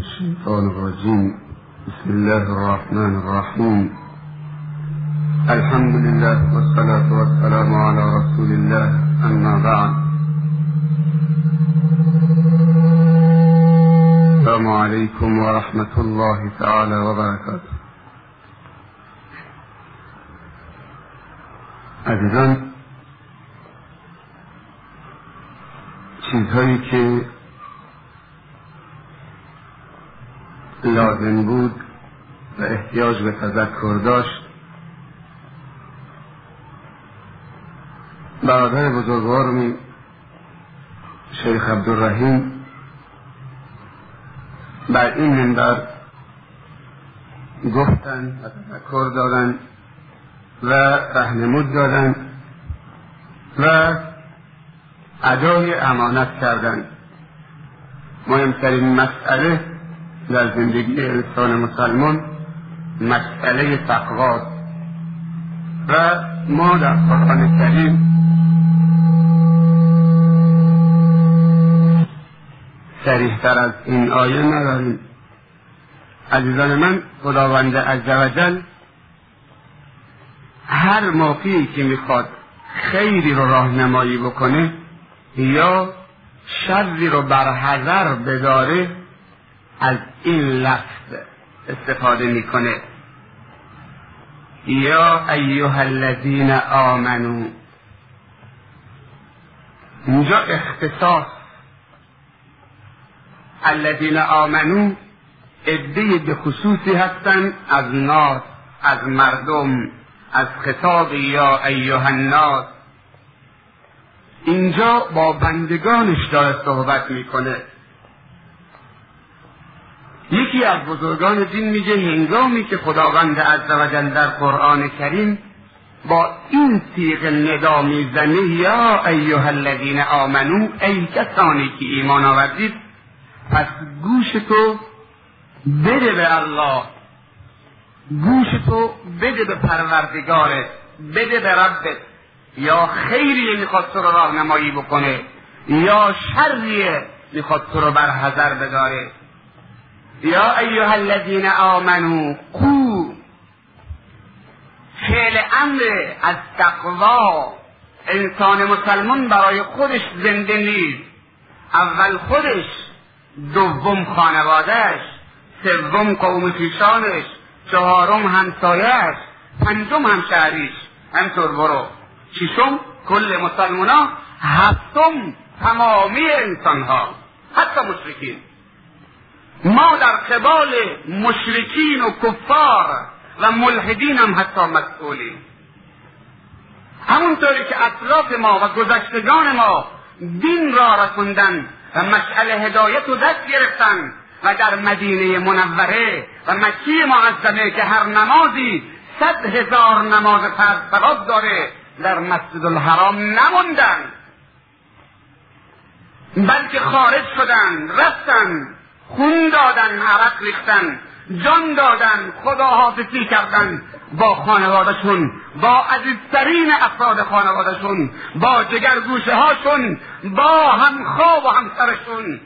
الشيطان الرجيم. بسم الله الرحمن الرحيم. الحمد لله والصلاة والسلام على رسول الله. أما بعد. السلام عليكم ورحمة الله تعالى وبركاته. عزیزان چیزهایی که لازم بود و احتیاج به تذکر داشت. برادر بزرگوارمی شیخ عبدالرحیم بر این منبر گفتن و تذکر دادن و رهنمود دادن و ادای امانت کردند. مهمترین مسئله در زندگی انسان مسلمان مسئله تقواست و ما در قرآن کریم سریحتر از این آیه نداریم. عزیزان من خداوند عزوجل هر موقعی که می‌خواد خیری رو راهنمایی بکنه یا شری رو بر حذر بداره از این لفظ استفاده می‌کنه. یا ایها الذین آمنو. اینجا اختصاص. الذین آمنو عده به خصوصی هستند از ناس از مردم از خطاب یا ایها الناس اینجا با بندگانش داره صحبت می‌کنه. یکی از بزرگان دین میگه هنگامی که خداوند عزوجل در قرآن کریم با این تیغ ندا می‌زنه یا ایها الذین آمنو ای کسانی که ایمان آوردید پس گوش تو بده به الله. گوش تو بده به پروردگارت بده به ربت یا خیری می‌خواد تو رو راهنمایی بکنه یا شریه می‌خواد تو رو بر حذر بداره. یا ایها الذین آمنو قو فعل امر از تقوا. انسان مسلمان برای خودش زنده نیست. اول خودش دوم خانوادهش سوم قوم پیشانش چهارم همسایش پنجم همشهریش. همطور برو. ششم کل مسلمان هفتم تمامی انسان ها حتی مشرکین. ما در قبال مشرکین و کفار و ملحدین هم حتی مسئولیم. همونطوری که اطراف ما و گذشتگان ما دین را رسوندن و مشعل هدایت و دست گرفتن و در مدینه منوره و مکی معظمه که هر نمازی صد هزار نماز فرض داره در مسجد الحرام نموندن. بلکه خارج شدن رفتن خون دادن عرق ریختن جان دادن خداحافظی کردن با خانوادشون با عزیزترین افراد خانوادشون با جگرگوشه هاشون با همخواب و همسرشون.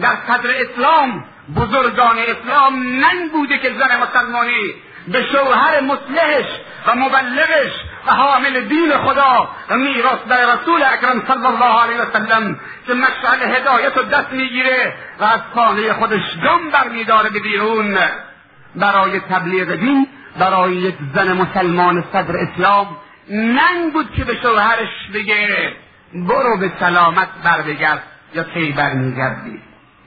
در صدر اسلام بزرگان اسلام ننگ بوده که زن مسلمانی به شوهر مسلحش و مبلغش و حامل دین خدا و میراث در رسول اکرم صلی الله علیه وسلم که مشعل هدایت و دست می‌گیره و از خانه خودش گم برمیداره به بیرون. برای تبلیغ دین برای یک زن مسلمان صدر اسلام ننگ بود که به شوهرش بگه برو به سلامت بربگرد یا کی برمیگردی؟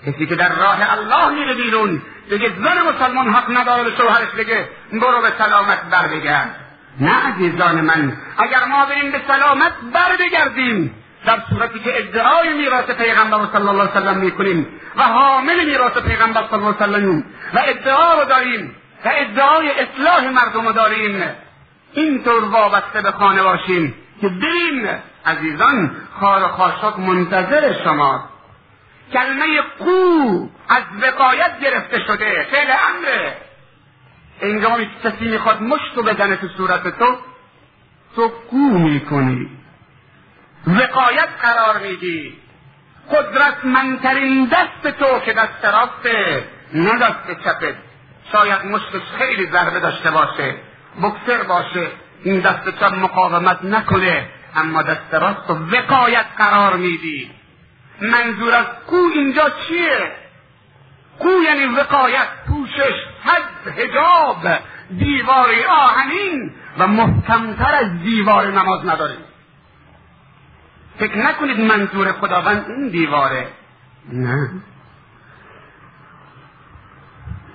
کسی که در راه الله میره بیرون دیگه زن مسلمان حق نداره به شوهرش بگه برو به سلامت بر بگرد نه عزیزان من اگر ما بریم به سلامت بر بگردیم در صورتی که ادعای میراث پیغمبر صلی الله علیه وسلم می‌کنیم و حامل میراث پیغمبر صلی الله علیه وسلم و ادعا رو داریم و ادعای اصلاح مردم رو داریم. اینطور وابسته به خانه باشیم که بریم عزیزان خار و خاشاک منتظر شما. کلمه قو از وقایت گرفته شده. فعل امره. انگامی که کسی می‌خواد مشت رو بزنه تو صورت تو تو قو می‌کنی. وقایت قرار میدی. قدرتمندترین دست تو که دست راسته نه دست چپت شاید مشتش خیلی ضربه داشته باشه. بکسر باشه. این دست چپ مقاومت نکنه اما دست راست و وقایت قرار میدی. منظور از کو اینجا چیه؟ کو یعنی وقایت پوشش حد هجاب دیوار آهنین و محکمتر از دیوار نماز نداریم. فکر نکنید منظور خداوند این دیواره. نه.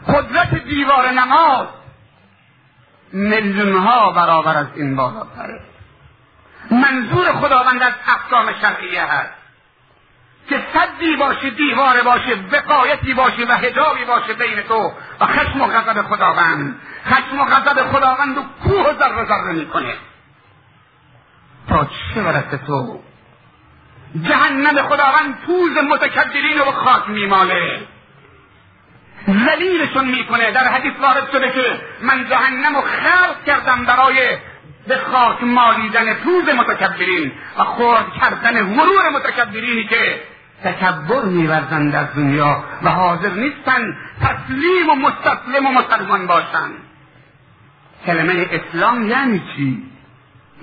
قدرت دیوار نماز میلیون ها برابر از این بالاتره. منظور خداوند از احکام شرعیه هست. که صدی باشه دیواره باشه وقایتی باشه و هجابی باشه بین تو و خشم و غضب خداوند. خشم و غضب خداوند و کوه و ذره ذره می‌کنه. تا چه برسه تو؟ جهنم خداوند پوز متکبرین رو خاک میماله. ذلیلشون می‌کنه. در حدیث وارد شده که من جهنم رو خلق کردم برای به خاک مالیدن پوز متکبرین و خورد کردن غرور متکبرینی که تکبر میورزند در دنیا و حاضر نیستن تسلیم و مستسلم و مسلمان باشند کلمه اسلام یعنی چی؟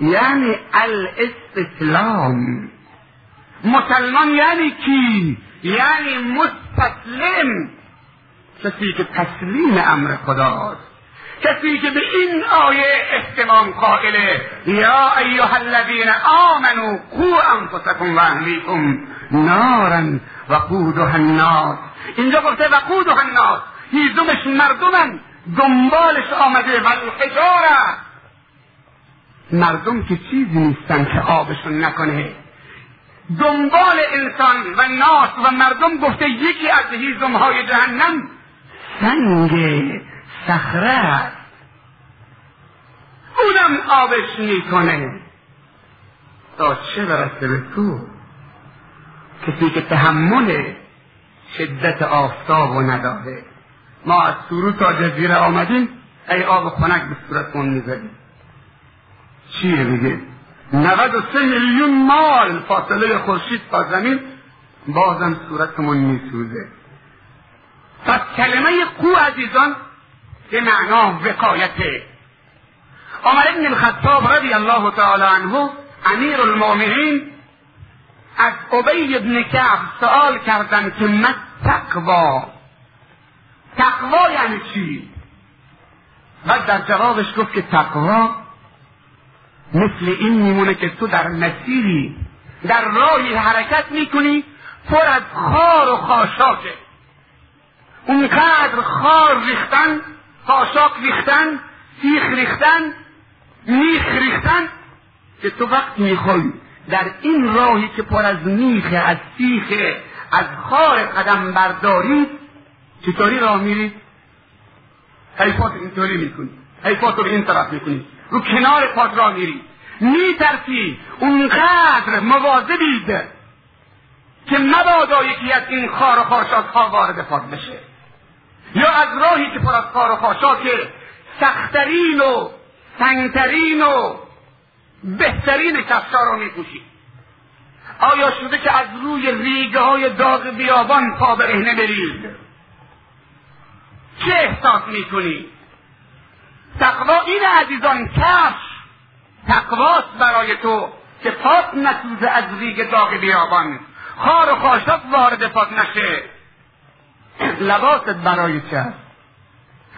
یعنی الاستسلام مسلمان یعنی کی؟ یعنی مستسلم کسی که تسلیم امر خداست کسی که به این آیه احتمام قائله یا ایها الذین آمنوا قو انفسکم و اهلیکم نارا وقودها الناس اینجا گفته وقودها الناس هیزمش مردمن. دنبالش آمده و الحجاره مردم که چیزی نیستن که آبشون نکنه. دنبال انسان و ناس و مردم گفته یکی از هیزم های جهنم سنگ صخره اونم آبش می‌کنه. تا چه برسه به تو؟ کسی که تحمل شدت آفتاب و نداره. ما از سرو تا جزیره آمدیم ای آب خنک به صورتمون می‌زدیم. چیه میگه؟ 93 میلیون مال فاصله خورشید تا زمین بازم صورتمون میسوزه. پس کلمه قو عزیزان به معنا وقایته عمر ابن الخطاب رضی الله تعالی عنه امیر المؤمنین از عبی ابن کعب سوال کردن که ما تقوا تقوا یعنی چی؟ و در جوابش گفت که تقوا مثل این میمونه که تو در مسیری در راهی حرکت می‌کنی پر از خار و خاشاکه اونقدر خار ریختن خاشاک ریختن سیخ ریختن میخ ریختن که تو وقت می‌خوای در این راهی که پر از میخ از سیخ از خار قدم بردارید چطوری راه میرید حیفات اینطوری می‌کنی. حیفات رو این طرف می‌کنی. رو کنار پات راه میری. میترسی اونقدر مواظبید که مبادا یکی از این خار و خاشاک ها وارد پات بشه. یا از راهی که پر از خار و خاشاک سختترین و سنگترین و بهترین کفشا رو میپوشی. آیا شده که از روی ریگه های داغ بیابان پا برهنه برید چه احساس می‌کنی؟ تقوا این عزیزان کفش تقواست برای تو که پاک نسوزه از ریگ داغ بیابان. خار و خاشاک وارد پاک نشه. لباست برای چه؟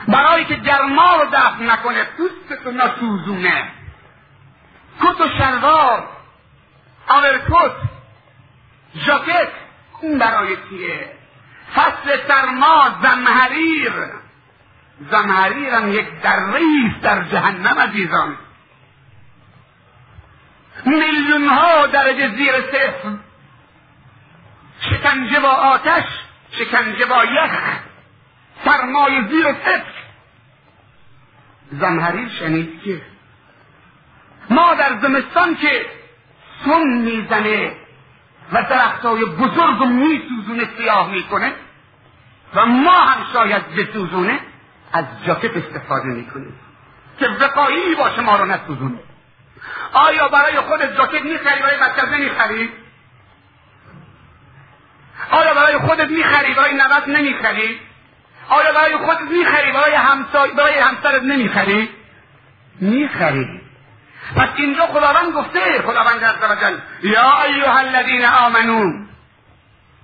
برای که گرما رو دفع نکنه پوستتو نسوزونه. کت و شلوار آورکوت ژاکت این برای چیه؟ فصل سرما زمهریر زمهریر هم یک دریست در جهنم عزیزان. میلیون ها درجه زیر صفر. شکنجه با آتش شکنجه با یخ. سرمای زیر صفر. زمهریر شنید که ما در زمستان که سن می‌زنه و درختای بزرگ میسوزونه سیاه می‌کنه و ما هم شاید بسوزونه از جاکت استفاده می‌کنیم که وقایی باشه ما رو نسوزونه. آیا برای خود جاکت می‌خری برای بچه می‌خری آیا برای خودت می‌خری برای نوت نمی‌خری؟ آیا برای خودت می‌خری برای همسای برای همسرت نمی‌خری؟ می‌خری. پس اینجا خداوند گفته خداوند عز وجل یا ایها الذین آمنو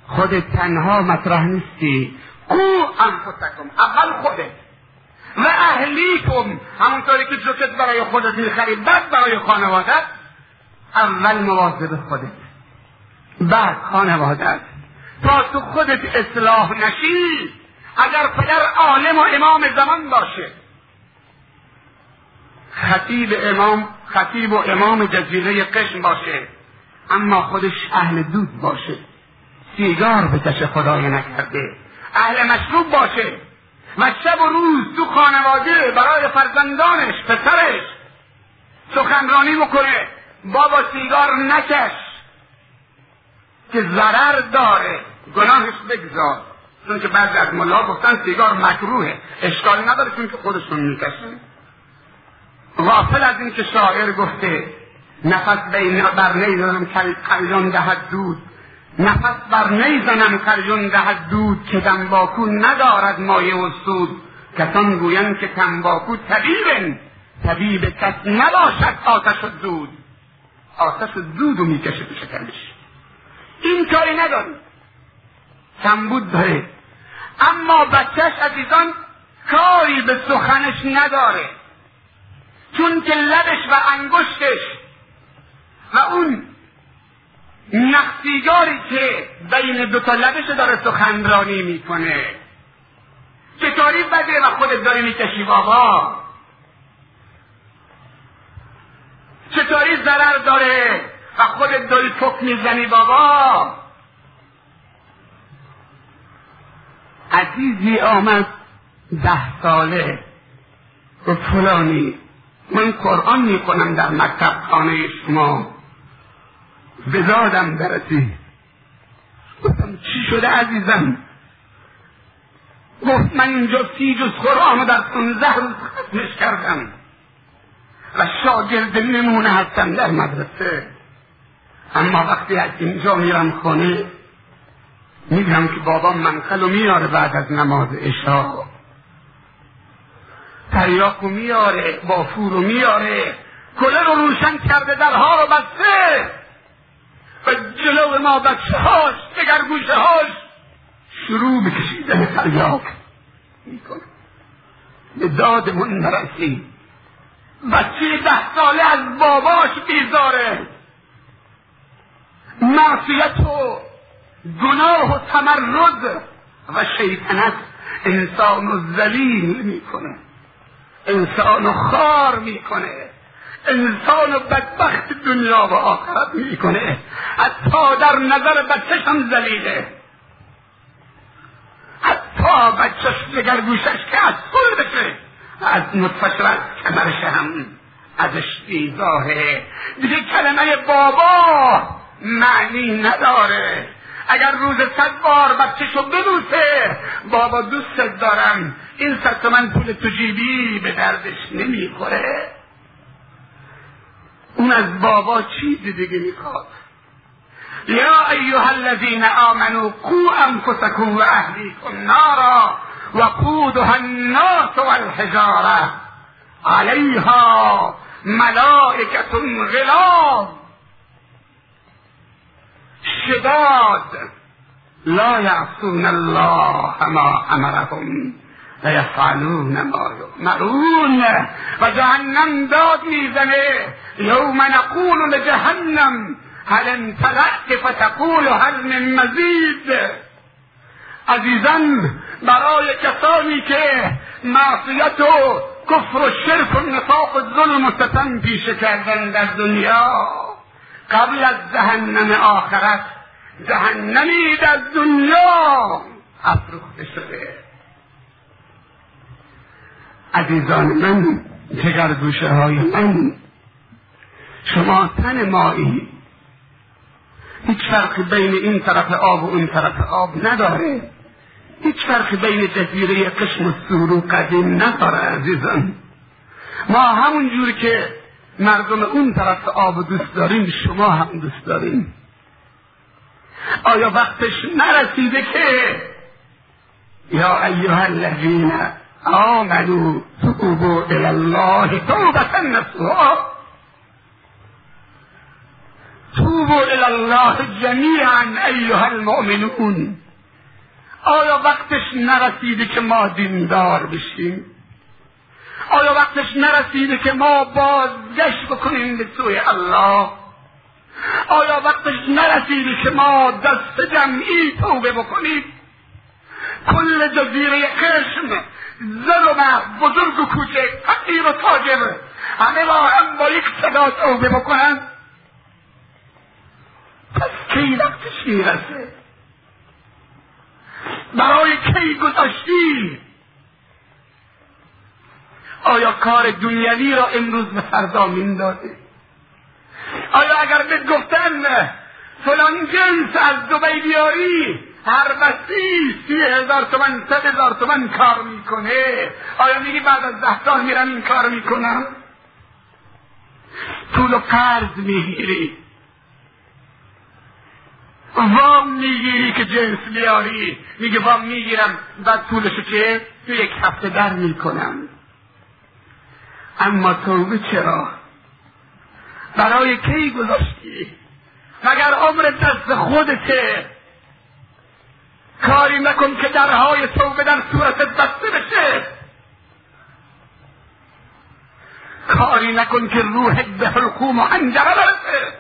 خودت تنها مطرح نیستی. او انفسکم اول خودت. و اهلیکم همونطوری که جوکت برای خودت می‌خری بعد برای خانوادت. اول مواظب خودت. بعد خانوادت. تا تو خودت اصلاح نشی اگر پدر عالم و امام زمان باشه. خطیب امام خطیب و امام جزیره قشم باشه. اما خودش اهل دود باشه. سیگار بکشه خدای نکرده. اهل مشروب باشه. و شب و روز تو خانواده برای فرزندانش پسرش. سخنرانی بکنه. بابا سیگار نکش. که ضرر داره. گناهش بگذار. چون که بعضی از ملا گفتن سیگار مکروهه. اشکال نداره چون که خودشون می‌کشن. غافل از این که شاعر گفته نفس بر نیزنم کلیان دهد دود. نفس بر نیزنم کلیان دهد دود که تنباکو ندارد مایه و سود. کسان گویند که تنباکو طبیب طبیب کس نباشد آتش و دود. آتش و دود رو می‌کشه تو شکرش. این کاری نداری کمبود داره. اما بچهش عزیزان کاری به سخنش نداره. چون که لبش و انگشتش و اون نقصیگاری که بین دوتا لبش داره سخنرانی می‌کنه. چطوری بده و خودت داری می‌کشی بابا؟ چطوری ضرر داره و خودت داری تک می‌زنی بابا؟ عزیزی آمد ده ساله. به فلانی من قرآن می‌کنم در مکتب خانه شما. به زادم برسی. گفتم چی شده عزیزم؟ گفت من اینجا سی جز قرآن در پونزده روز ختمش کردم. و شاگرد نمونه هستم در مدرسه. اما وقتی از اینجا میرم خانه میگم که بابا منقل میاره بعد از نماز اشا تریاکو میاره بافورو میاره. کله رو روشن کرده درها رو بسته. و جلو ما بچه هاش دگر گوشه هاش. شروع به کشیدن تریاک می‌کنه. به دادمون نرسید بچه ده ساله از باباش بیزاره. معصیت و گناه و تمرد و شیطنت انسان و ذلیل می‌کنه. انسان و خار می‌کنه. انسان و بدبخت دنیا و آخرت می‌کنه. حتی در نظر بچهش هم ذلیله حتی بچهش جگر گوشش که از کل بشه. از نطفش و کمرش هم ازش بیزاهه دیگه کلمه بابا معنی نداره. اگر روز صد بار بچهشو بدوسه بابا دوستت دارم. این صد من پول تو جیبی به دردش نمی‌خوره. اون از بابا چیزی دیگه می‌خواد. یا ایها الذین آمنوا قو انفسکم و اهلیکم نارا وقودها الناس والحجاره علیها ملائکة غلاظ شداد لا یعصون الله ما امرهم و یفعلون ما یؤمرون و جهنم داد می‌زنه یوم نقول لجهنم هل امتلأت فتقول هل من مزید عزیزان برای کسانی که معصیت و کفر و شرک و نفاق و ظلم و ستم پیشه کردن در دنیا قبل از جهنم آخرت جهنمی در دنیا افروخته شده. عزیزان من جگرگوشه های من شما تن مایی. هیچ فرقی بین این طرف آب و اون طرف آب نداره. هیچ فرقی بین جزیره قشم و سورو قدیم نداره عزیزان. ما همون جور که مردم اون طرف آب دوست داریم شما هم دوست داریم. آیا وقتش نرسیده که؟ یا ایها الذین آمنوا توبوا الى الله توبة نصوحا. توبوا الى الله جمیعا ایها المؤمنون. آیا وقتش نرسیده که ما دیندار بشیم؟ آیا وقتش نرسیده که ما بازگشت بکنیم به سوی الله؟ آیا وقتش نرسیده که ما دست جمعی توبه بکنیم؟ کل جزیره قشم زن و مرد بزرگ و کوچک فقیر و تاجر همه با هم با یک صدا توبه بکنن؟ پس کی وقتش می‌رسه؟ برای کی گذاشتی آیا کار دنیوی را امروز به فردا میندازی آیا اگر به گفتن فلان جنس از دوبی بیاری هر بستی سی هزار تومن صد هزار تومن کار می‌کنه. آیا میگی بعد از ده سال میرم این کار می‌کنم؟ طول و قرض می‌گیری. وام می‌گیری که جنس بیاری. میگه وام می‌گیرم بعد طولشو که تو یک هفته در می‌کنم. اما توبه چرا؟ برای کی گذاشتی؟ مگر عمر دست خودته کاری نکن که درهای توبه در صورتت بسته بشه. کاری نکن که روحت به حلقوم و انجره برسه.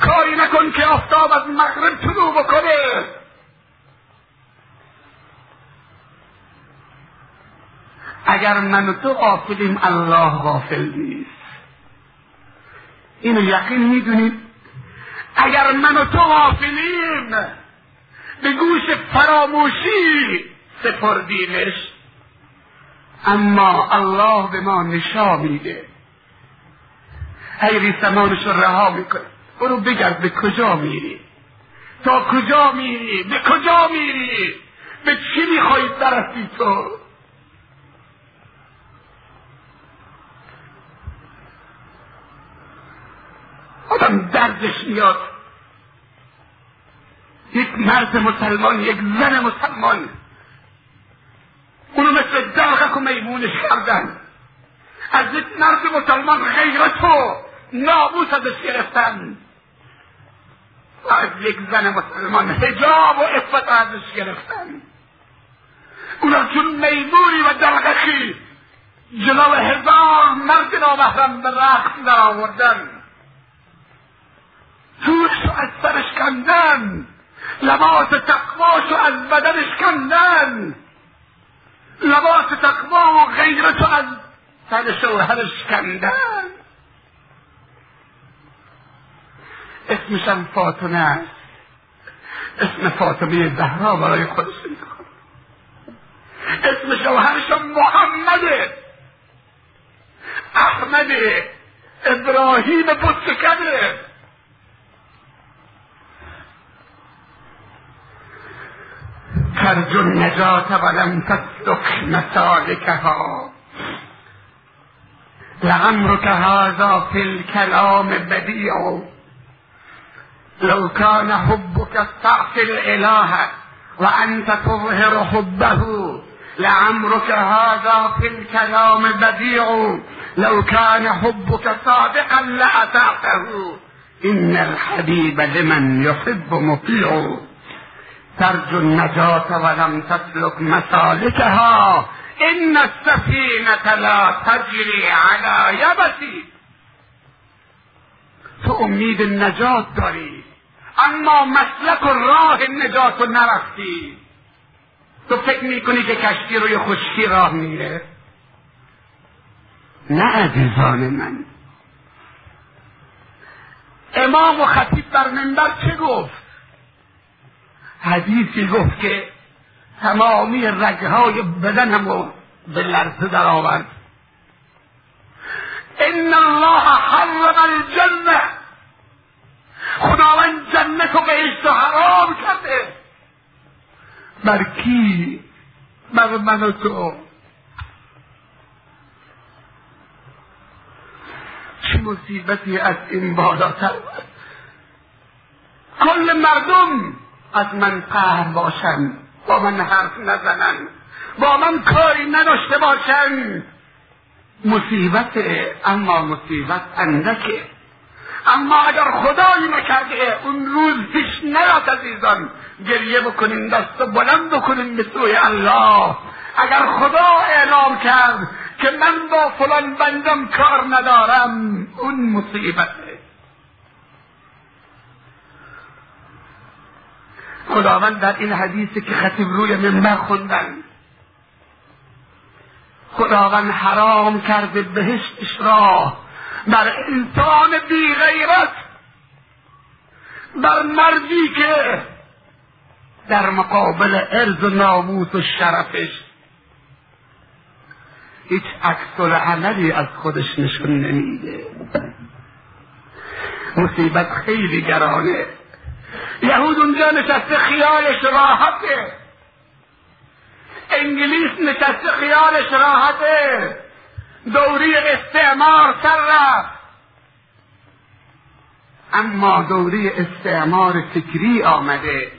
کاری نکن که آفتاب از مغرب طلوع بکنه. اگر من و تو غافلیم الله غافل نیست. اینو یقین می‌دونید؟ اگر من و تو غافلیم به گوش فراموشی سپردیمش اما الله به ما نشا میده. حیری سمانش رها می‌کنه برو بگرد به کجا میری؟ تا کجا میری؟ به کجا میری؟ به چی میخوایی برسی تو؟ آدم دردش میاد. یک مرد مسلمان یک زن مسلمان. اونو مثل داغک و میمونش کردن از یک مرد مسلمان غیرت و نابوس ازش گرفتن. و از یک زن مسلمان هجاب و افت ازش گرفتن. اونا چون میمونی و دلغکی جلو هزار مرد نامحرم به رقص در آوردن توش از سرش کندن لباس تقواشو از بدنش کندن لباس تقوا و غیرتو از تن شوهرش کندن اسمشم فاطمه است. اسم فاطمه زهرا برای خودش انتخاب. اسم شوهرشم محمده احمد. ابراهیم بودسکده ترجو النجاة ولم تسلك مسالكها لعمرك هذا في الكلام بديع. لو كان حبك تعصي الإله وأنت تظهر حبه لعمرك هذا في الكلام بديع. لو كان حبك صادقا لأطعته إن الحبيب لمن يحب مطيع. ترجو النجاة ولم تسلك مسالكها. إن السفينة لا تجري على يبس تو امید نجات داری اما مسلک و راه نجات رو نرفتی. تو فکر می‌کنی که کشتی روی خشکی راه میره؟ نه عزیزان من. امام و خطیب بر منبر چه گفت؟ حدیثی گفت که تمامی رگهای بدنم رو به لرزه در آورد. ان الله حرم الجنه خداوند جنت و بهشت حرام کرده. بر کی؟ بر من و تو. چه مصیبتی از این بالاتر؟ کل مردم از من قهر باشن. با من حرف نزنن. با من کاری نداشته باشن. مصیبت اما مصیبت اندکه. اما اگر خدایی نکرده اون روز پیش نیاد عزیزان. گریه بکنیم دست بلند بکنیم به سوی الله. اگر خدا اعلام کرد که من با فلان بندم کار ندارم اون مصیبته خداوند در این حدیثی که خطیب روی منبر خوندن. خداوند حرام کرده بهشتش را بر انسان بی غیرت بر مردی که در مقابل ارز و ناموس و شرفش هیچ عکس عملی از خودش نشون نمیده. مصیبت خیلی گرانه. یهود اونجا نشسته خیالش راحته. انگلیس نشسته خیالش راحته. دوری استعمار سر رفت. اما دوری استعمار فکری آمده.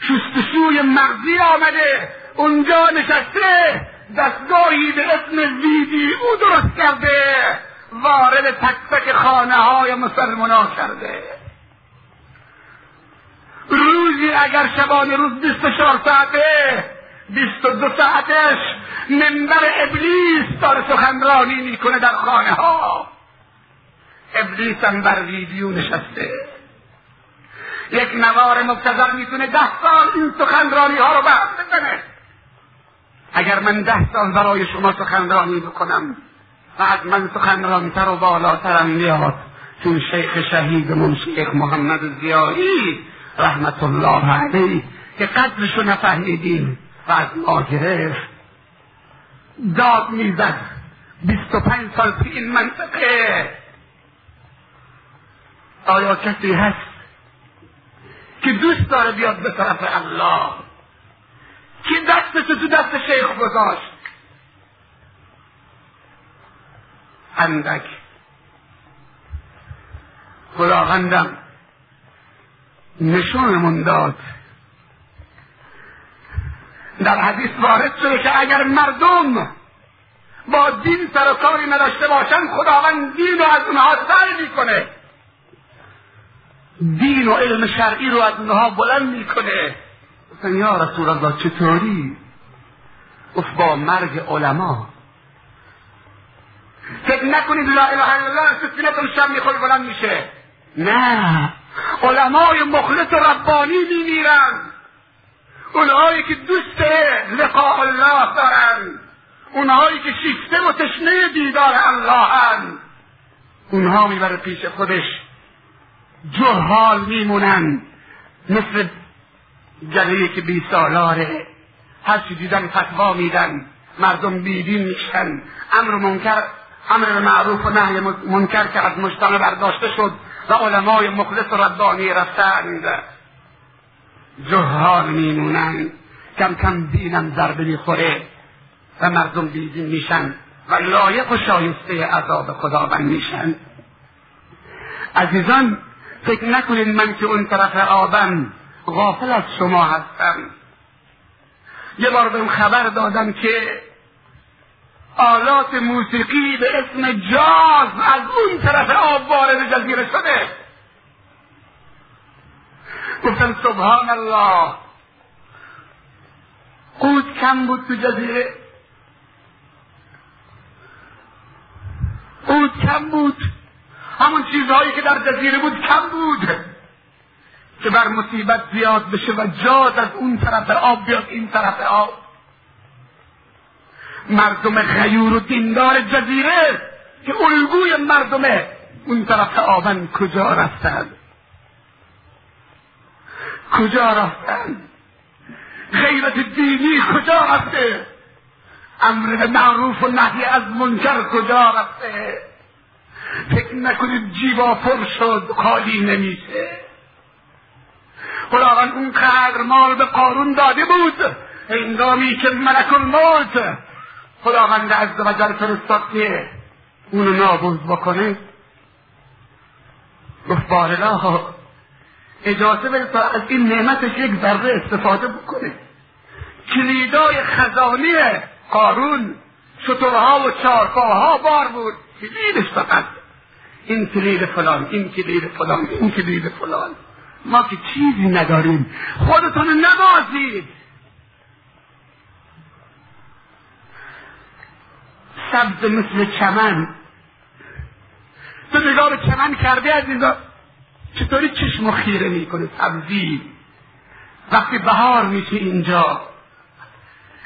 شستشوی مغزی آمده. اونجا نشسته. دستگاهی به اسم ویدی او درست کرده. وارد تک تک خانه های مسلمان کرده. روزی اگر شبانه روز 24 ساعته بیست و دو ساعتش منبر ابلیس داره سخنرانی می‌کنه در خانه ها ابلیس هم بر ویدیو نشسته. یک نوار مبتذر می‌تونه ده سال این سخنرانی ها رو بعد بزنه اگر من ده سال برای شما سخنرانی بکنم و از من سخنرانتر و بالاترم میاد چون شیخ شهیدمون شیخ محمد زیایی رحمت الله علیه که قدرشو نفهمیدیم. و از ما گرفت. داد می‌زد. بیست و پنج سال تو این منطقه. آیا کسی هست که دوست داره بیاد به طرف الله؟ که دستش تو دست شیخ گذاشت؟ اندک. خداوندم نشونمون داد. در حدیث وارد شده که اگر مردم با دین سر و کاری نداشته باشن خداوند دین رو از اونها سر می‌کنه. دین و علم شرعی رو از اونها بلند می‌کنه. گفتن یا رسول الله چطوری؟ گفت با مرگ علما. فکر نکنید لا اله الا الله سفینتون شب می‌خوری بلند میشه. نه. علمای مخلص ربانی میمیرن. اونهایی که دوست لقاء الله دارن. اونهایی که شیفته و تشنه دیدار الله هن. اونها می‌بره پیش خودش. جهال میمونن. مثل جلوی که بی سالاره. هرچی دیدن فتوا میدن. مردم بیدین میشن. امر منکر امر معروف و نهی منکر که از مجتمع برداشته شد. و علمای مخلص و ربانی رفتند. جهال میمونن کم کم دینم ضربه می‌خوره و مردم بیدین میشن و لایق و شایسته عذاب خداوند میشن. عزیزان فکر نکنید من که اون طرف آبم غافل از شما هستم. یه بار بهم خبر دادم که آلات موسیقی به اسم جاز از اون طرف آب وارد جزیره شده. گفتن سبحان الله. قوت کم بود تو جزیره. قوت کم بود. همون چیزهایی که در جزیره بود کم بود. که بر مصیبت زیاد بشه و جاز از اون طرف آب بیاد این طرف آب. مردم غیور و دیندار جزیره که الگوی مردمه اون طرف آبن کجا رفتند کجا رفتن؟ غیرت دینی کجا رفته؟ امر معروف و نهی از منکر کجا رفته؟ فکر نکنید جیبا پر شد خالی نمیشه؟ خداوند اون قدر مال به قارون داده بود هنگامی که ملک الموت خداوند عز وجل فرستاد که اونو نابود بکنه. گفت بارلا اجازه بده تا از این نعمتش یک ذره استفاده بکنه. کلیدای خزانی قارون شطورها و چارپاها بار بود. کلیدش فقط این کلید فلان این کلید فلان این کلید فلان. ما که چیزی نداریم. خودتون نبازید. سبز مثل چمن. تو نگاه به چمن کرده عزیزا چطوری چشم خیره می‌کنه؟ سبزی. وقتی بهار میشه اینجا.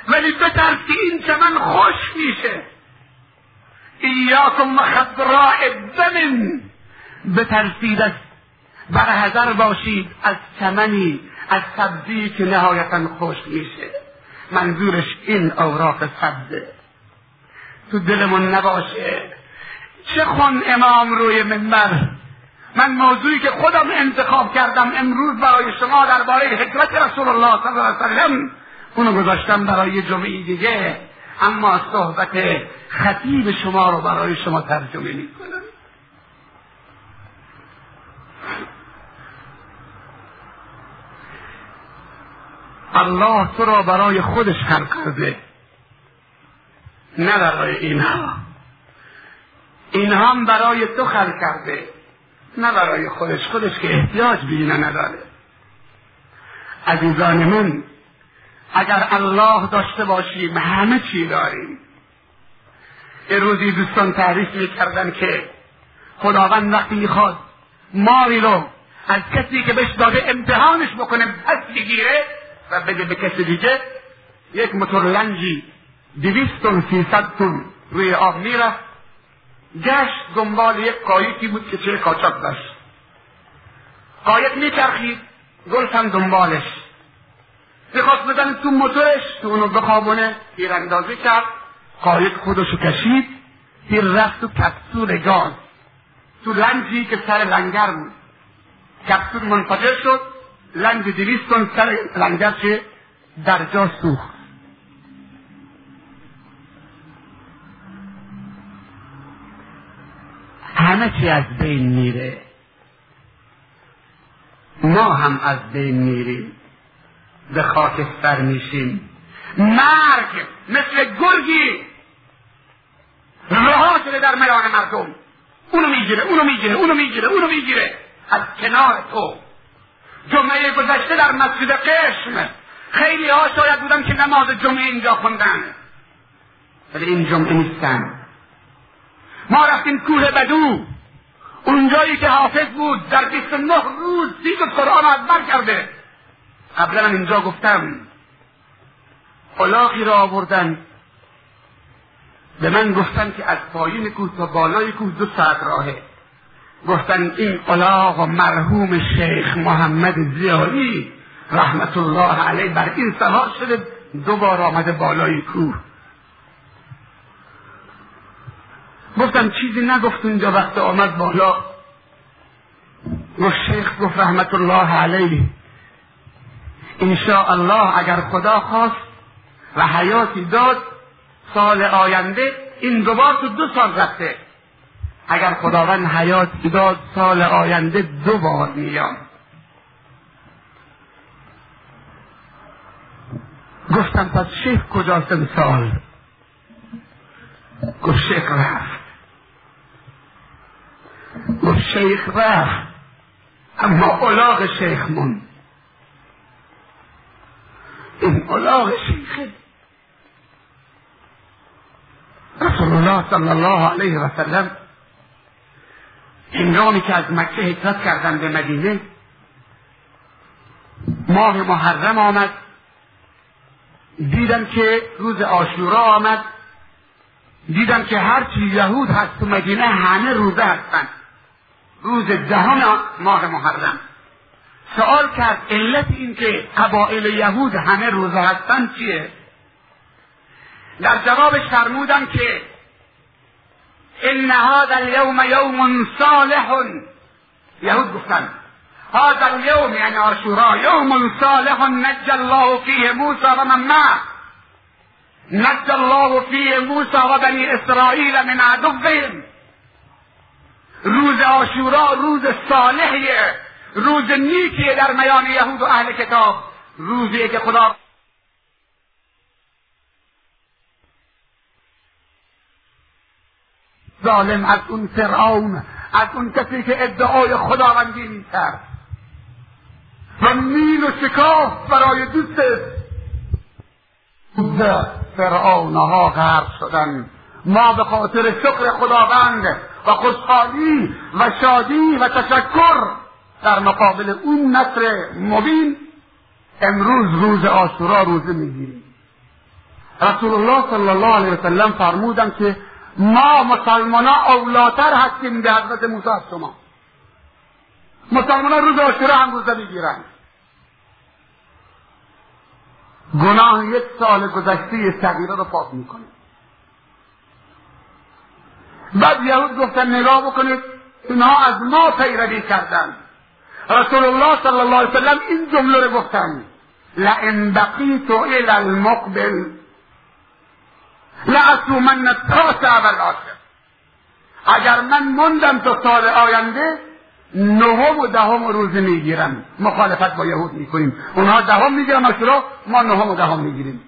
ولی بترس که این چمن خوش میشه. ایاکم و خضراء دمن بترسید از برحضر باشید از چمنی از سبزی که نهایتا خوش میشه. منظورش این اوراق سبزه. تو دلمون نباشه. چه خون امام روی منبر؟ من موضوعی که خودم انتخاب کردم امروز برای شما درباره حکمت رسول الله صلی الله علیه وسلم اونو گذاشتم برای جمعه دیگه. اما صحبت خطیب شما رو برای شما ترجمه می‌کنم. الله تو را برای خودش خلق کرده. نه برای اینها. اینها هم برای تو خلق کرده. نه برای خودش. خودش که احتیاج به اینا نداره. عزیزان من اگر الله داشته باشیم همه چی داریم. یه روزی دوستان تعریف می‌کردن که خداوند وقتی می‌خواد ماری رو از کسی که بهش داده امتحانش بکنه پس بگیره و بده به کسی دیگه یک موتور لنجی دویست تن سیصد تن روی آب می‌رفت. گشت دنبال یک قایقی بود که چه کاچاک داشت. قایق میچرخید گلف دنبالش. می‌خواست بزنه تو موتورش تو اونو بخوابونه تیراندازی کرد. قایق خودشو کشید تیر رفت تو کپسول گاز. تو لنجی که سر لنگر بود. کپسول منفجر شد لنج دویست تن سر لنگر چه در جا سوخت. همه چی از بین میره. ما هم از بین میریم. به خاکستر میشیم. مرگ مثل گرگی. رها شده در میان مردم. اونو می‌گیره اونو می‌گیره اونو می‌گیره اونو می‌گیره. از کنار تو. جمعه گذشته در مسجد قشم. خیلی ها شاید بودن که نماز جمعه اینجا خوندن. ولی این جمعه نیستن. ما رفتیم کوه بدو. اونجایی که حافظ بود در 29 روز سی قرآن از بر کرده. قبلا اینجا گفتم. الاغی را آوردن. به من گفتن که از پایین کوه تا بالای کوه دو ساعت راهه. گفتن این الاغ مرحوم شیخ محمد زیاری رحمت الله علیه بر این سوار شده دو بار آمده بالای کوه. گفتم چیزی نگفت اونجا وقت آمد بالا. و شیخ گفت رحمت الله علیه. انشاء الله اگر خدا خواست و حیاتی داد سال آینده این دوبار تو دو سال رفته. اگر خداوند حیاتی داد سال آینده دو بار میام. گفتم پس شیخ کجاست سال گفت شیخ رفت. گفت شیخ رفت. اما الاغ شیخ من این الاغ شیخه رسول الله صلی الله علیه و سلم هنگامی که از مکه هجرت کردن به مدینه ماه محرم آمد. دیدم که روز آشورا آمد. دیدم که هرچی یهود هست تو مدینه همه روزه هستند. روز دهم ماه محرم. سوال کرد علت این که قبائل یهود همه روزه هستن چیه؟ در جوابش فرمودن که ان هذا اليوم یوم صالح یهود گفتن. هذا اليوم یعنی آشورا یوم صالح نجى الله فيه موسى و من معه. الله فيه موسى و بنی اسرائیل من عدوهم. روز آشورا روز صالحیه. روز نیکیه در میان یهود و اهل کتاب. روزیه که خدا ظالم از اون فرعون از اون کسی که ادعای خداوندی می‌کرد. و مین و شکاف برای دوست فرعونها غرق شدن. ما به خاطر شکر خداوند و خوشحالی و شادی و تشکر در مقابل اون نصر مبین امروز روز آشورا روزه می‌گیریم. رسول الله صلی الله علیه وسلم فرمودن که ما مسلمان اولاتر هستیم به حضرت موسی از شما. مسلمان روز آشورا هم روزه می‌گیرن گناه یک سال گذشته صغیره رو پاک می‌کنه بعد یهود گفتن نگاه بکنید اینها از ما پیروی کردن رسول الله صلی الله علیه وسلم این جمله رو گفتن. لئن بقیت الى المقبل لأصومن التاسع والعاشر اگر من موندم تا سال آینده نهم و دهم روزه می‌گیرم. مخالفت با یهود می‌کنیم. اونها دهم می‌گیرن آشورا ما نهم و دهم می‌گیریم.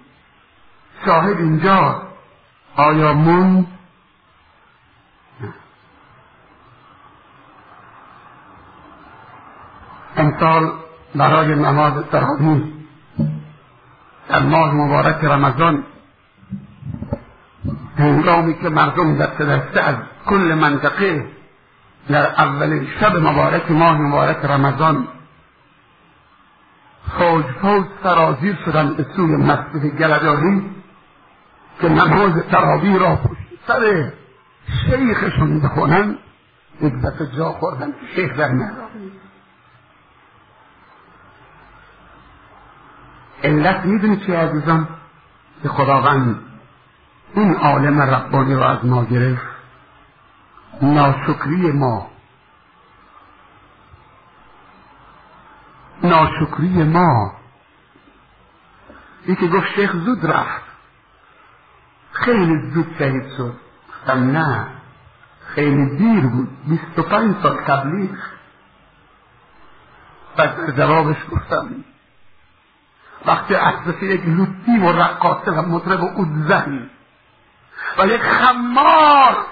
شاهد اینجا آیا موند امسال برای نماز تراویح در ماه مبارک رمضان هنگامی که مردم دست دسته از کل منطقه در اولین شب مبارک ماه مبارک رمضان فوج فوج سرازیر شدن به سوی مسجد گلداری که نماز تراویح را پشت سر شیخشون بخونن یک دفعه جا خوردن شیخ در علت می‌دونی چی عزیزان که خداوند این عالم ربانی رو از ما گرفت. ناشکری ما. ناشکری ما. یکی گفت شیخ زود رفت. خیلی زود شهید شد. گفتم نه خیلی دیر بود. بیست و پنج سال قبلی بعد جوابش گفتم وقتی اصلش یک لوتی و رقاصه و مطرب و زن و یک خمار.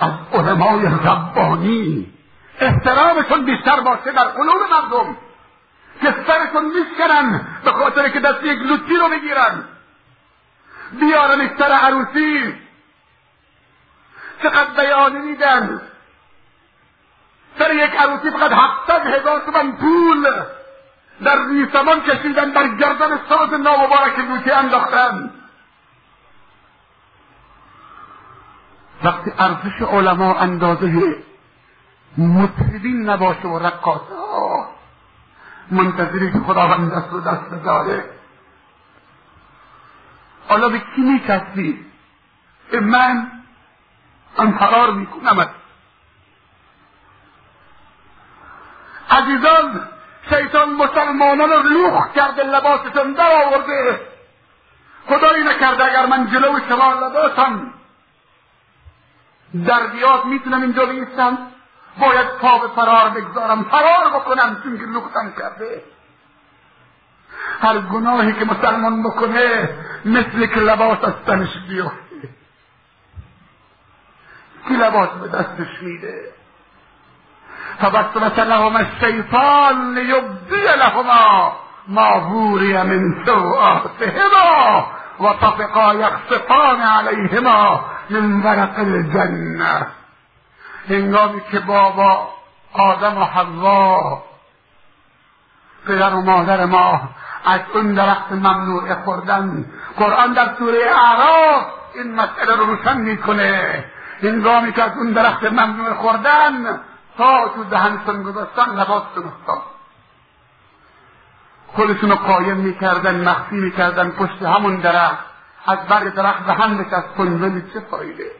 از علمای ربانی. احترامشون بیشتر باشه در قلوب مردم. که سرشون میشکنن به خاطر که دست یک لوتی رو بگیرن. بیارن سر عروسی. چقدر بیانی میدن. سر یک عروسی فقط هفتاد هزار تومن پول. در ریسمان کشیدن در گردن ساز نامبارک لوتی انداختن. وقتی ارزش علما اندازه مطربین نباشه و رقاصه منتظری که خداوند دست و دست بذاره. حالا به کی میکسی به من فرار می‌کنم. عزیزان شیطان مسلمانان رو لوخ کرده لباسشون در آورده. خدایی نکرده اگر من جلو شما لباسم در بیاد می‌تونم اینجا بیستم. باید پا به فرار بگذارم فرار بکنم چون که لختم کرده. هر گناهی که مسلمان بکنه مثل که لباس از تنش بیفته. کی لباس به دستش میده؟ فبسمت لهم الشیطان لیبدی لهما ما وري من سوآتهما وطفقا یخصفان علیهما من ورق الجنة. هنگامی که بابا آدم و حوا پدر و مادر ما از اون درخت ممنوع خوردن. قرآن در سوره اعراف این مسئله رو روشن میکنه. هنگامی که از اون درخت ممنوع خوردن تا تو دهنشون گذاشتن لباسشون افتاد خودشون قایم می‌کردن مخفی می‌کردن پشت همون درخت. از برگ درخت به هم بچسبون ولی چه فایده؟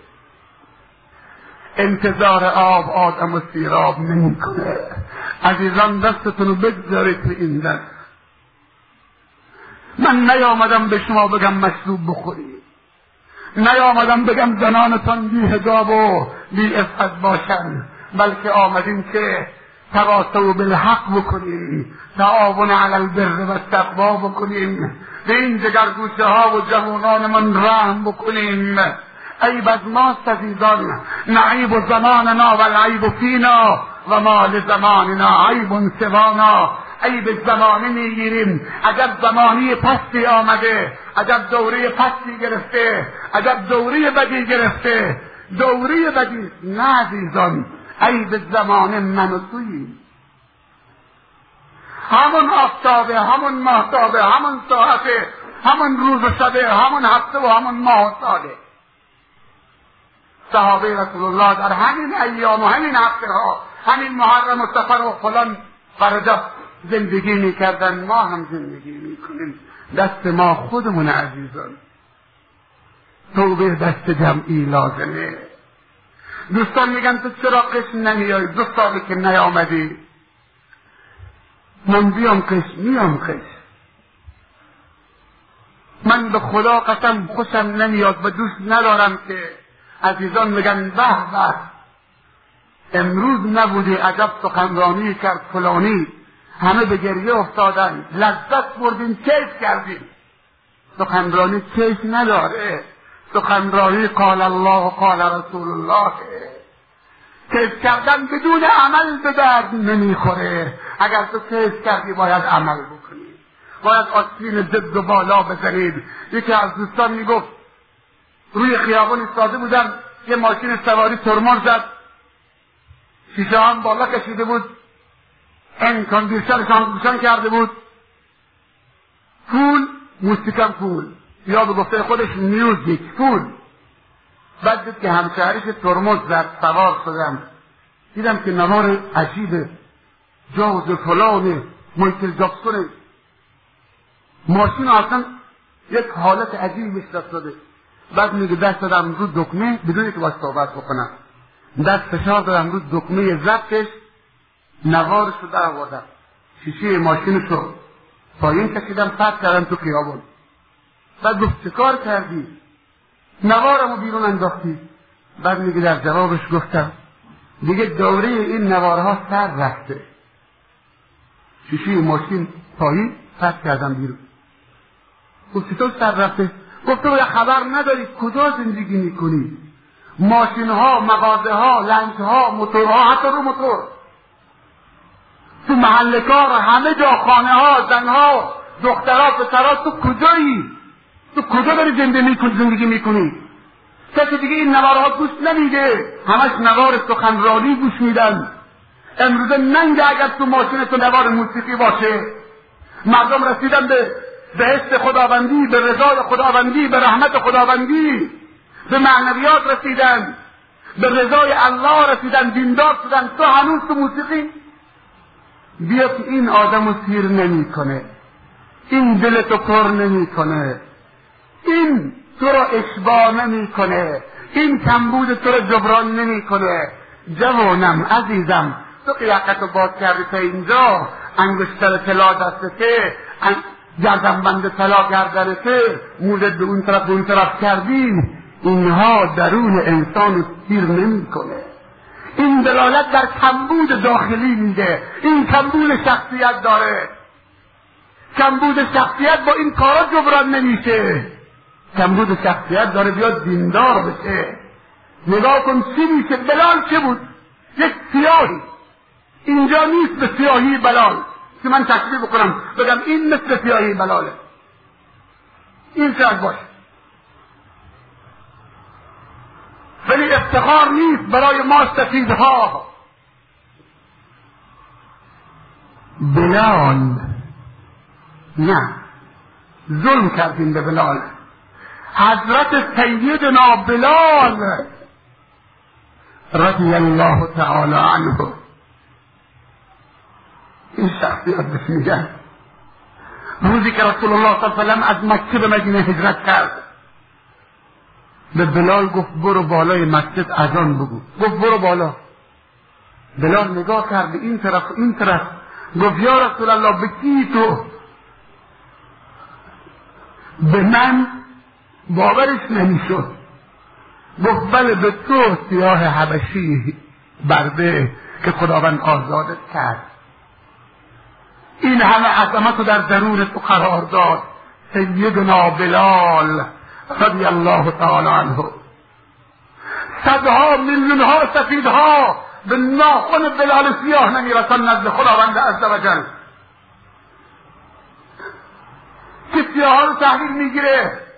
انتظار آب آدم و سیراب نمی‌کنه. عزیزان دستتون رو بگذارید به این دست من نیامدم به شما بگم مشروب بخورید نیامدم بگم زنانتان بی هجاب و بی افت باشن. بلکه آمدیم که تواصل بالحق بکنیم تعاون علی البر و تقوا بکنیم به این جگرگوشه ها و جوانانمان رحم بکنیم. عیب از ماست عزیزان نعیب زماننا و العیب فینا و مال زماننا عیب سوانا. عیب زمانه می‌گیریم عجب زمانی پستی آمده عجب دوره پستی گرفته عجب دوره بدی گرفته دوره بدی نه عزیزان. عیب زمانه من و توییم همون آفتابه همون ماهتابه همون ساعته همون روز و شبه همون هفته و همون ماه و ساله. صحابه رسول الله در همین ایام و همین هفته ها همین محرم و سفر و فلان فرجب زندگی می‌کردن. ما هم زندگی می‌کنیم. دست ما خودمون عزیزان. توبه دست جمعی لازمه. دوستان میگن تو چرا قسم نمیای؟ دو سالی که نیامدی. من بیام قسم میام قسم من به خدا قسم خوشم نمیاد و دوست ندارم که عزیزان میگن به به. امروز نبودی عجب سخنرانی کرد فلانی. همه به گریه افتادن. لذت بردیم کیف کردیم. سخنرانی کیف نداره. سخنرانی قال الله و قال رسول الله. کیف کردن بدون عمل به درد نمی‌خوره. اگر تو کیف کردی باید عمل بکنی. باید آسین ضد و بالا بزنید یکی از دوستان می‌گفت روی خیابان ایستاده بودم یه ماشین سواری ترمز زد. شیشه هم بالا کشیده بود. این کاندیشن کرده بود. پول موسیقم پول. یا به گفته خودش میوزیک پول بعد دید که همشهریش ترمز زد سوار شدم دیدم که نوار عجیبه جاز فلان مایکل جاکسون. ماشین اصلا یک حالت عجیبی داده بعد میگه دست دادم رو دکمه بدون که باید صحبت بکنم. دست فشار دادم رو دکمه زبطش نوارش رو در آوردم. شیشه ماشین رو پایین کشیدم پرد کردم تو خیابون. بعد گفت چه کار کردی؟ نوارمو بیرون انداختی. بعد میگه در جوابش گفتم. دیگه دوره این نوارها سر رفته. شیشه ماشین پایین پرد کردم بیرون. گفت چطور سر رفته؟ گفته باید خبر نداری کجا زندگی می‌کنی؟ ماشین ها مغازه ها لنگ ها موتورها حتی رو موتور. تو محل کار همه جا خانه ها زن ها دخترها پسرها تو کجایی؟ تو کجا داری زندگی می‌کنی زندگی می‌کنی؟ کسی دیگه این نوارها گوش نمیده. همش نوار سخنرانی گوش میدن. امروزه ننگ اگر تو ماشین تو نوار موسیقی باشه مردم رسیدن به بهشت خداوندی به رضای خداوندی به رحمت خداوندی به معنویات رسیدن به رضای الله رسیدن دیندار شدن. تو هنوز تو موسیقی؟ بیا که این آدم رو سیر نمی‌کنه. این دل تو پر نمی‌کنه. این تو را اشباه نمی‌کنه. این کمبود تو را جبران نمی‌کنه. جوانم عزیزم تو قیاقت رو باز کردی تا اینجا. انگشتر طلا دستته بند طلا گردنته مولد به اون طرف به اون طرف کردیم. اینها درون انسان سیر نمی‌کنه. این دلالت در کمبود داخلی میده. این کمبود شخصیت داره. کمبود شخصیت با این کارا جبران نمیشه. کمبود شخصیت داره بیاد دیندار بشه. نگاه کن چی میشه بلال چه بود؟ یک سیاهی. اینجا نیست به سیاهی بلال. که من تشریح بکنم بگم این مثل سیاهی بلاله. این شاید باشه. ولی افتخار نیست برای ما سفیدها. بلال. نه. ظلم کردیم به بلال. حضرت سیدنا بلال رضی الله تعالی عنه. این شخصیت بهش میگن. روزی که رسول الله صلی الله علیه از مکه به مدینه هجرت کرد. به بلال گفت برو بالای مسجد اذان بگو. گفت برو بالا. بلال نگاه کرد این طرف این طرف. گفت یا رسول الله به تو؟ به من باورش نمی‌شد. گفت بله به تو سیاه حبشی برده که خداوند آزادت کرد این همه عظمت رو در درون تو قرار داد سیدنا بلال رضی الله تعالی عنه. صدها میلیون ها سفیدها به ناخن بلال سیاه نمی‌رسن نزد خداوند عز وجل که سیاه رو تحویل می‌گیره؟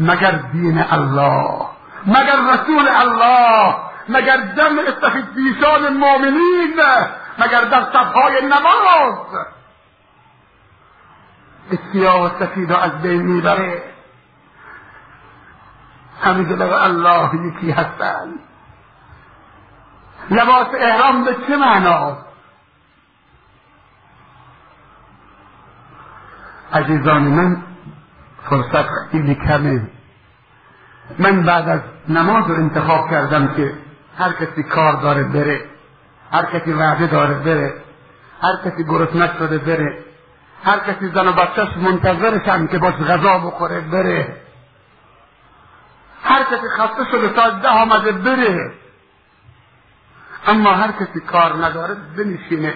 مگر دین الله مگر رسول الله مگر دم سفید پیشان مؤمنین مگر در صفهای نماز. سیاه و سفید از بین میبره. همه جلو الله یکی هستند لباس احرام به چه معنا؟ عزیزان من فرصت خیلی کمه. من بعد از نماز رو انتخاب کردم که هر کسی کار داره بره هر کسی وعده داره بره هر کسی گرسنه شده بره هر کسی زن و بچهش منتظرشن که باش غذا بخوره بره. هر کسی خسته شده تا ده آمده بره. اما هر کسی کار نداره بنشینه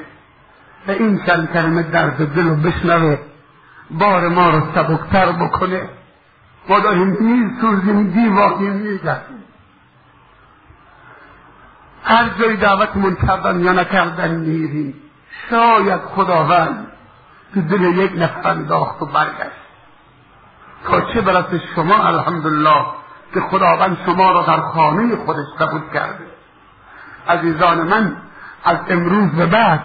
و این چند کلمه درد دل رو بشنوه. بار ما رو سبکتر بکنه. ما داریم دیر سوزیم دیواقی میگردیم. هر جای دعوتمون کردن یا نکردن میریم. شاید خداوند تو دل یک نفر انداخت و برگشت. تا چه برسه شما الحمدلله که خداوند شما را در خانه خودش قبول کرده. عزیزان من از امروز به بعد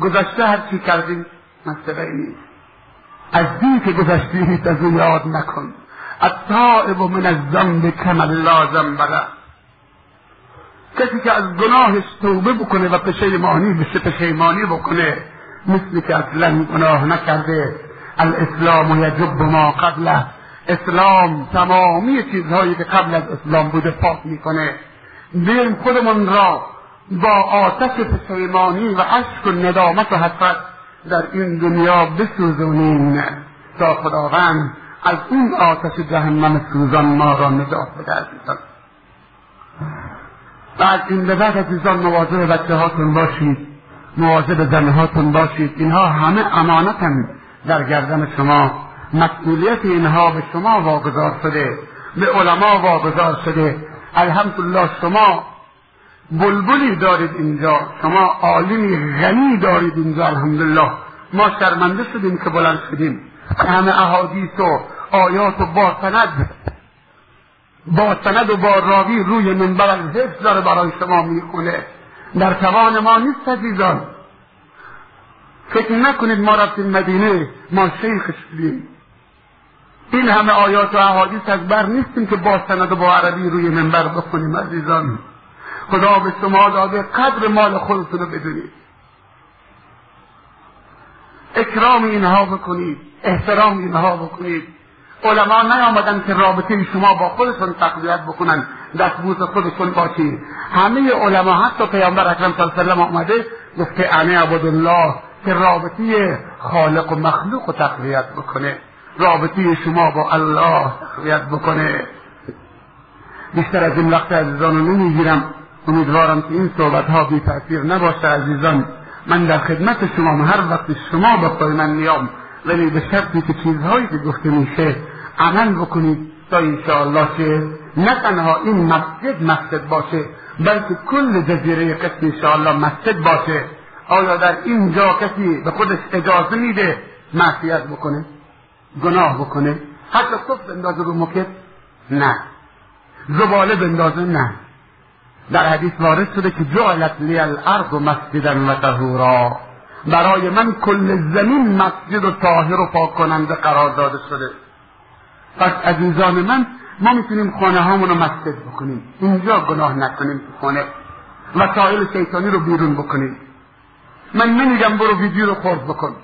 گذشته هر چی کردیم مسئله نیست. از دی که گذشتی هیچ از او یاد نکن. التائب من الذنب کم لازم بله کسی که از گناهش توبه بکنه و پشیمانی بشه پشیمانی بکنه مثل که اصلا گناه نکرده. الاسلام یجب ما قبله. اسلام تمامی چیزهایی که قبل از اسلام بوده پاک می‌کنه. بریم خودمون را با آتش پشیمانی و عشق و ندامت و حسرت. در این دنیا بسوزونیم تا خداوند از اون آتش جهنم سوزان ما را نجات بده عزیزان بعد این به بعد عزیزان مواظب بچه هاتون باشید مواظب زنه باشید. اینها همه امانتن در گردن شما. مسئولیت اینها به شما واگذار شده به علما واگذار شده. الحمدلله شما بلبلی دارید اینجا. شما عالمی غنی دارید اینجا الحمدلله. ما شرمنده شدیم که بلند شدیم. همه احادیث و آیات و با سند با سند و با راوی روی منبر از حفظ داره برای شما می‌خونه. در توان ما نیست عزیزان. فکر نکنید ما رفتیم مدینه ما شیخ شدیم. این همه آیات و احادیث از بر نیستیم که با سند و با عربی روی منبر بخونیم عزیزان. خدا به شما داده قدر مال خودتون رو بدونید. اکرام اینها بکنید احترام اینها بکنید. علما نیامدن که رابطه شما با خودتون تقویت بکنن دستبوس خودتون باشید همه علما حتی پیامبر اکرم صلی الله علیه وسلم آمده گفت که انا الله که رابطه خالق و مخلوق رو تقویت بکنه. رابطه شما با الله تقویت بکنه. بیشتر از این وقت عزیزان رو نمی‌گیرم. امیدوارم که این صحبت ها بی تاثیر نباشه عزیزان. من در خدمت شما هر وقت شما بخوای من میام ولی به شرطی که چیزهایی که گفته میشه عمل بکنید تا انشاءالله که نه تنها این مسجد مسجد باشه بلکه کل جزیره قسم انشاءالله مسجد باشه. آیا در اینجا کسی به خودش اجازه میده معصیت بکنه؟ گناه بکنه؟ حتی صف بندازه رو مکت نه. زباله بندازه؟ نه. در حدیث وارد شده که جعلت لی الارض مسجدا و طهورا. برای من کل زمین مسجد و طاهر و پاک کننده قرار داده شده. پس عزیزان من ما می‌تونیم خانه هامون رو مسجد بکنیم. اینجا گناه نکنیم تو خانه. وسایل شیطانی رو بیرون بکنیم. من نمیگم برو ویدیو رو خورد بکن.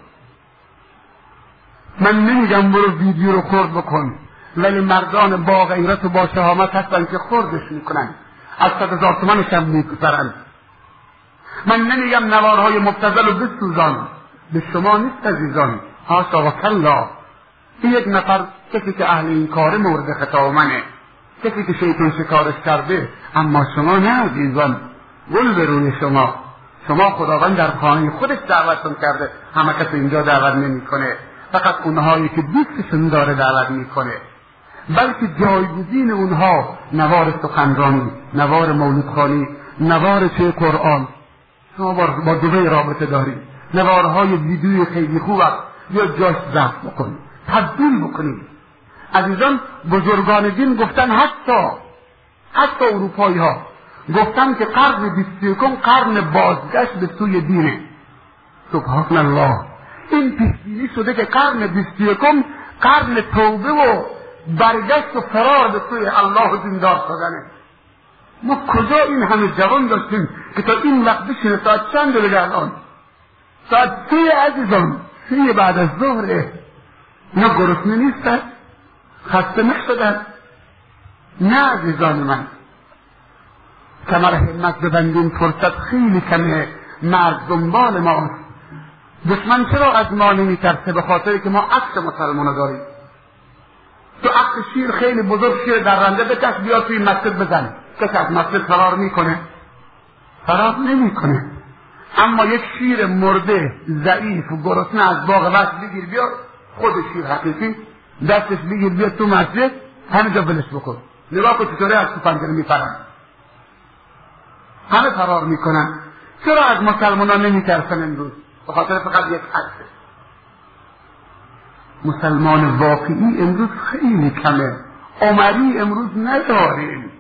من نمیگم برو ویدیو رو خورد بکن. ولی مردان با غیرت و با شهامت هستن که خوردش می‌کنن. از صد هزار تومنش هم میگذرن من نمیگم نوارهای مبتزل و بسوزان. به شما نیست عزیزان. حاشا و کلا. این یک نفر کسی که اهل این کار مورد خطاب منه. کسی که شیطان شکارش کرده. اما شما نه عزیزان. گل به روی شما. شما خداوند در خانه خودش دعوتتون کرده. همه کس اینجا دعوت نمی‌کنه. فقط اونهایی که دوستشون داره دعوت می‌کنه. بلکه جایگزین اونها نوار سخنرانی نوار مولودخانی نوار چه قرآن. شما با دوبه رابطه دارید. نوارهای ویدیوی خیلی خوب است. یا جاش ضبط بکنید. تبدیل بکنید. عزیزان بزرگان دین گفتن حتی حتی اروپایی ها گفتن که قرن بیست قرن بازگشت به سوی دینه. سبحان الله. این پیشبینی شده که قرن بیست قرن توبه و برگشت و فرار به سوی الله و دیندار شدنه. ما کجا این همه جوان داشتیم که تا این وقت بشینه ساعت چند دیگه الان ساعت سه عزیزان سه بعد از ظهره اینا گرسنه نیستن خسته نشدن. نه عزیزان من. کمر همت ببندیم فرصت خیلی کمه. مرد دنبال ماست. دشمن چرا از ما نمیترسه به خاطر که ما عکس مسلمان داریم؟ تو عکس شیر خیلی بزرگ شیر در رنده بکش بیا توی مسجد بزن کسی از مسجد فرار می‌کنه. فرار نمی‌کنه. اما یک شیر مرده ضعیف و گرسنه از باغ وقت بگیر بیا خود شیر حقیقی دستش بگیر بیا تو مسجد همینجا بلش بکن. نگاه کن چطوری از تو پنجره میپرن. همه فرار می‌کنن. چرا از مسلمان نمیترسن امروز؟ به خاطر فقط یک عکس. مسلمان واقعی امروز خیلی کمه. عمری امروز نداریم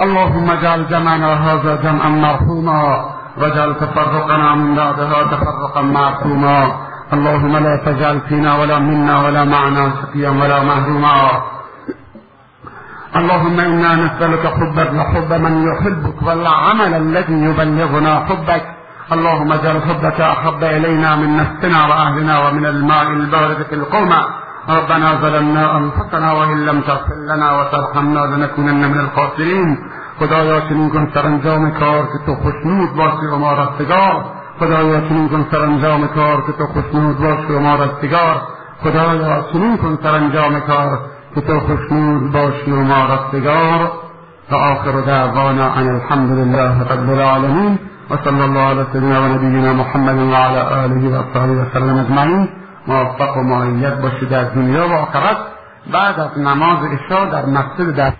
اللهم اجعل جمعنا هذا جمعا مرحوما واجعل تفرقنا من بعدها تفرقا معصوما. اللهم لا تجعل فينا ولا منا ولا معنا شقيا ولا مهروما اللهم إنا نسألك حبك وحب من يحبك والعمل الذي يبلغنا حبك. اللهم اجعل حبك أحب إلينا من نفسنا وأهلنا ومن الماء البارد في القومه ربنا ظلمنا أنفسنا وإن لم تغفر لنا وترحمنا لنكونن من الخاسرين. خدایا چنین کن سرانجام کار که تو خوشنود باشی و ما رستگار خدایا چنین کن سرانجام کار که تو خوشنود باشی و ما رستگار خدایا چنین کن سرانجام کار که تو خوشنود باشی و ما رستگار و آخر دعوانا أن الحمد لله رب العالمین وصلى الله على سيدنا ونبينا محمد وعلى آله وصحبه وسلم أجمعين. موفق و معید باشید در دنیا بعد نماز عشا در مسجد در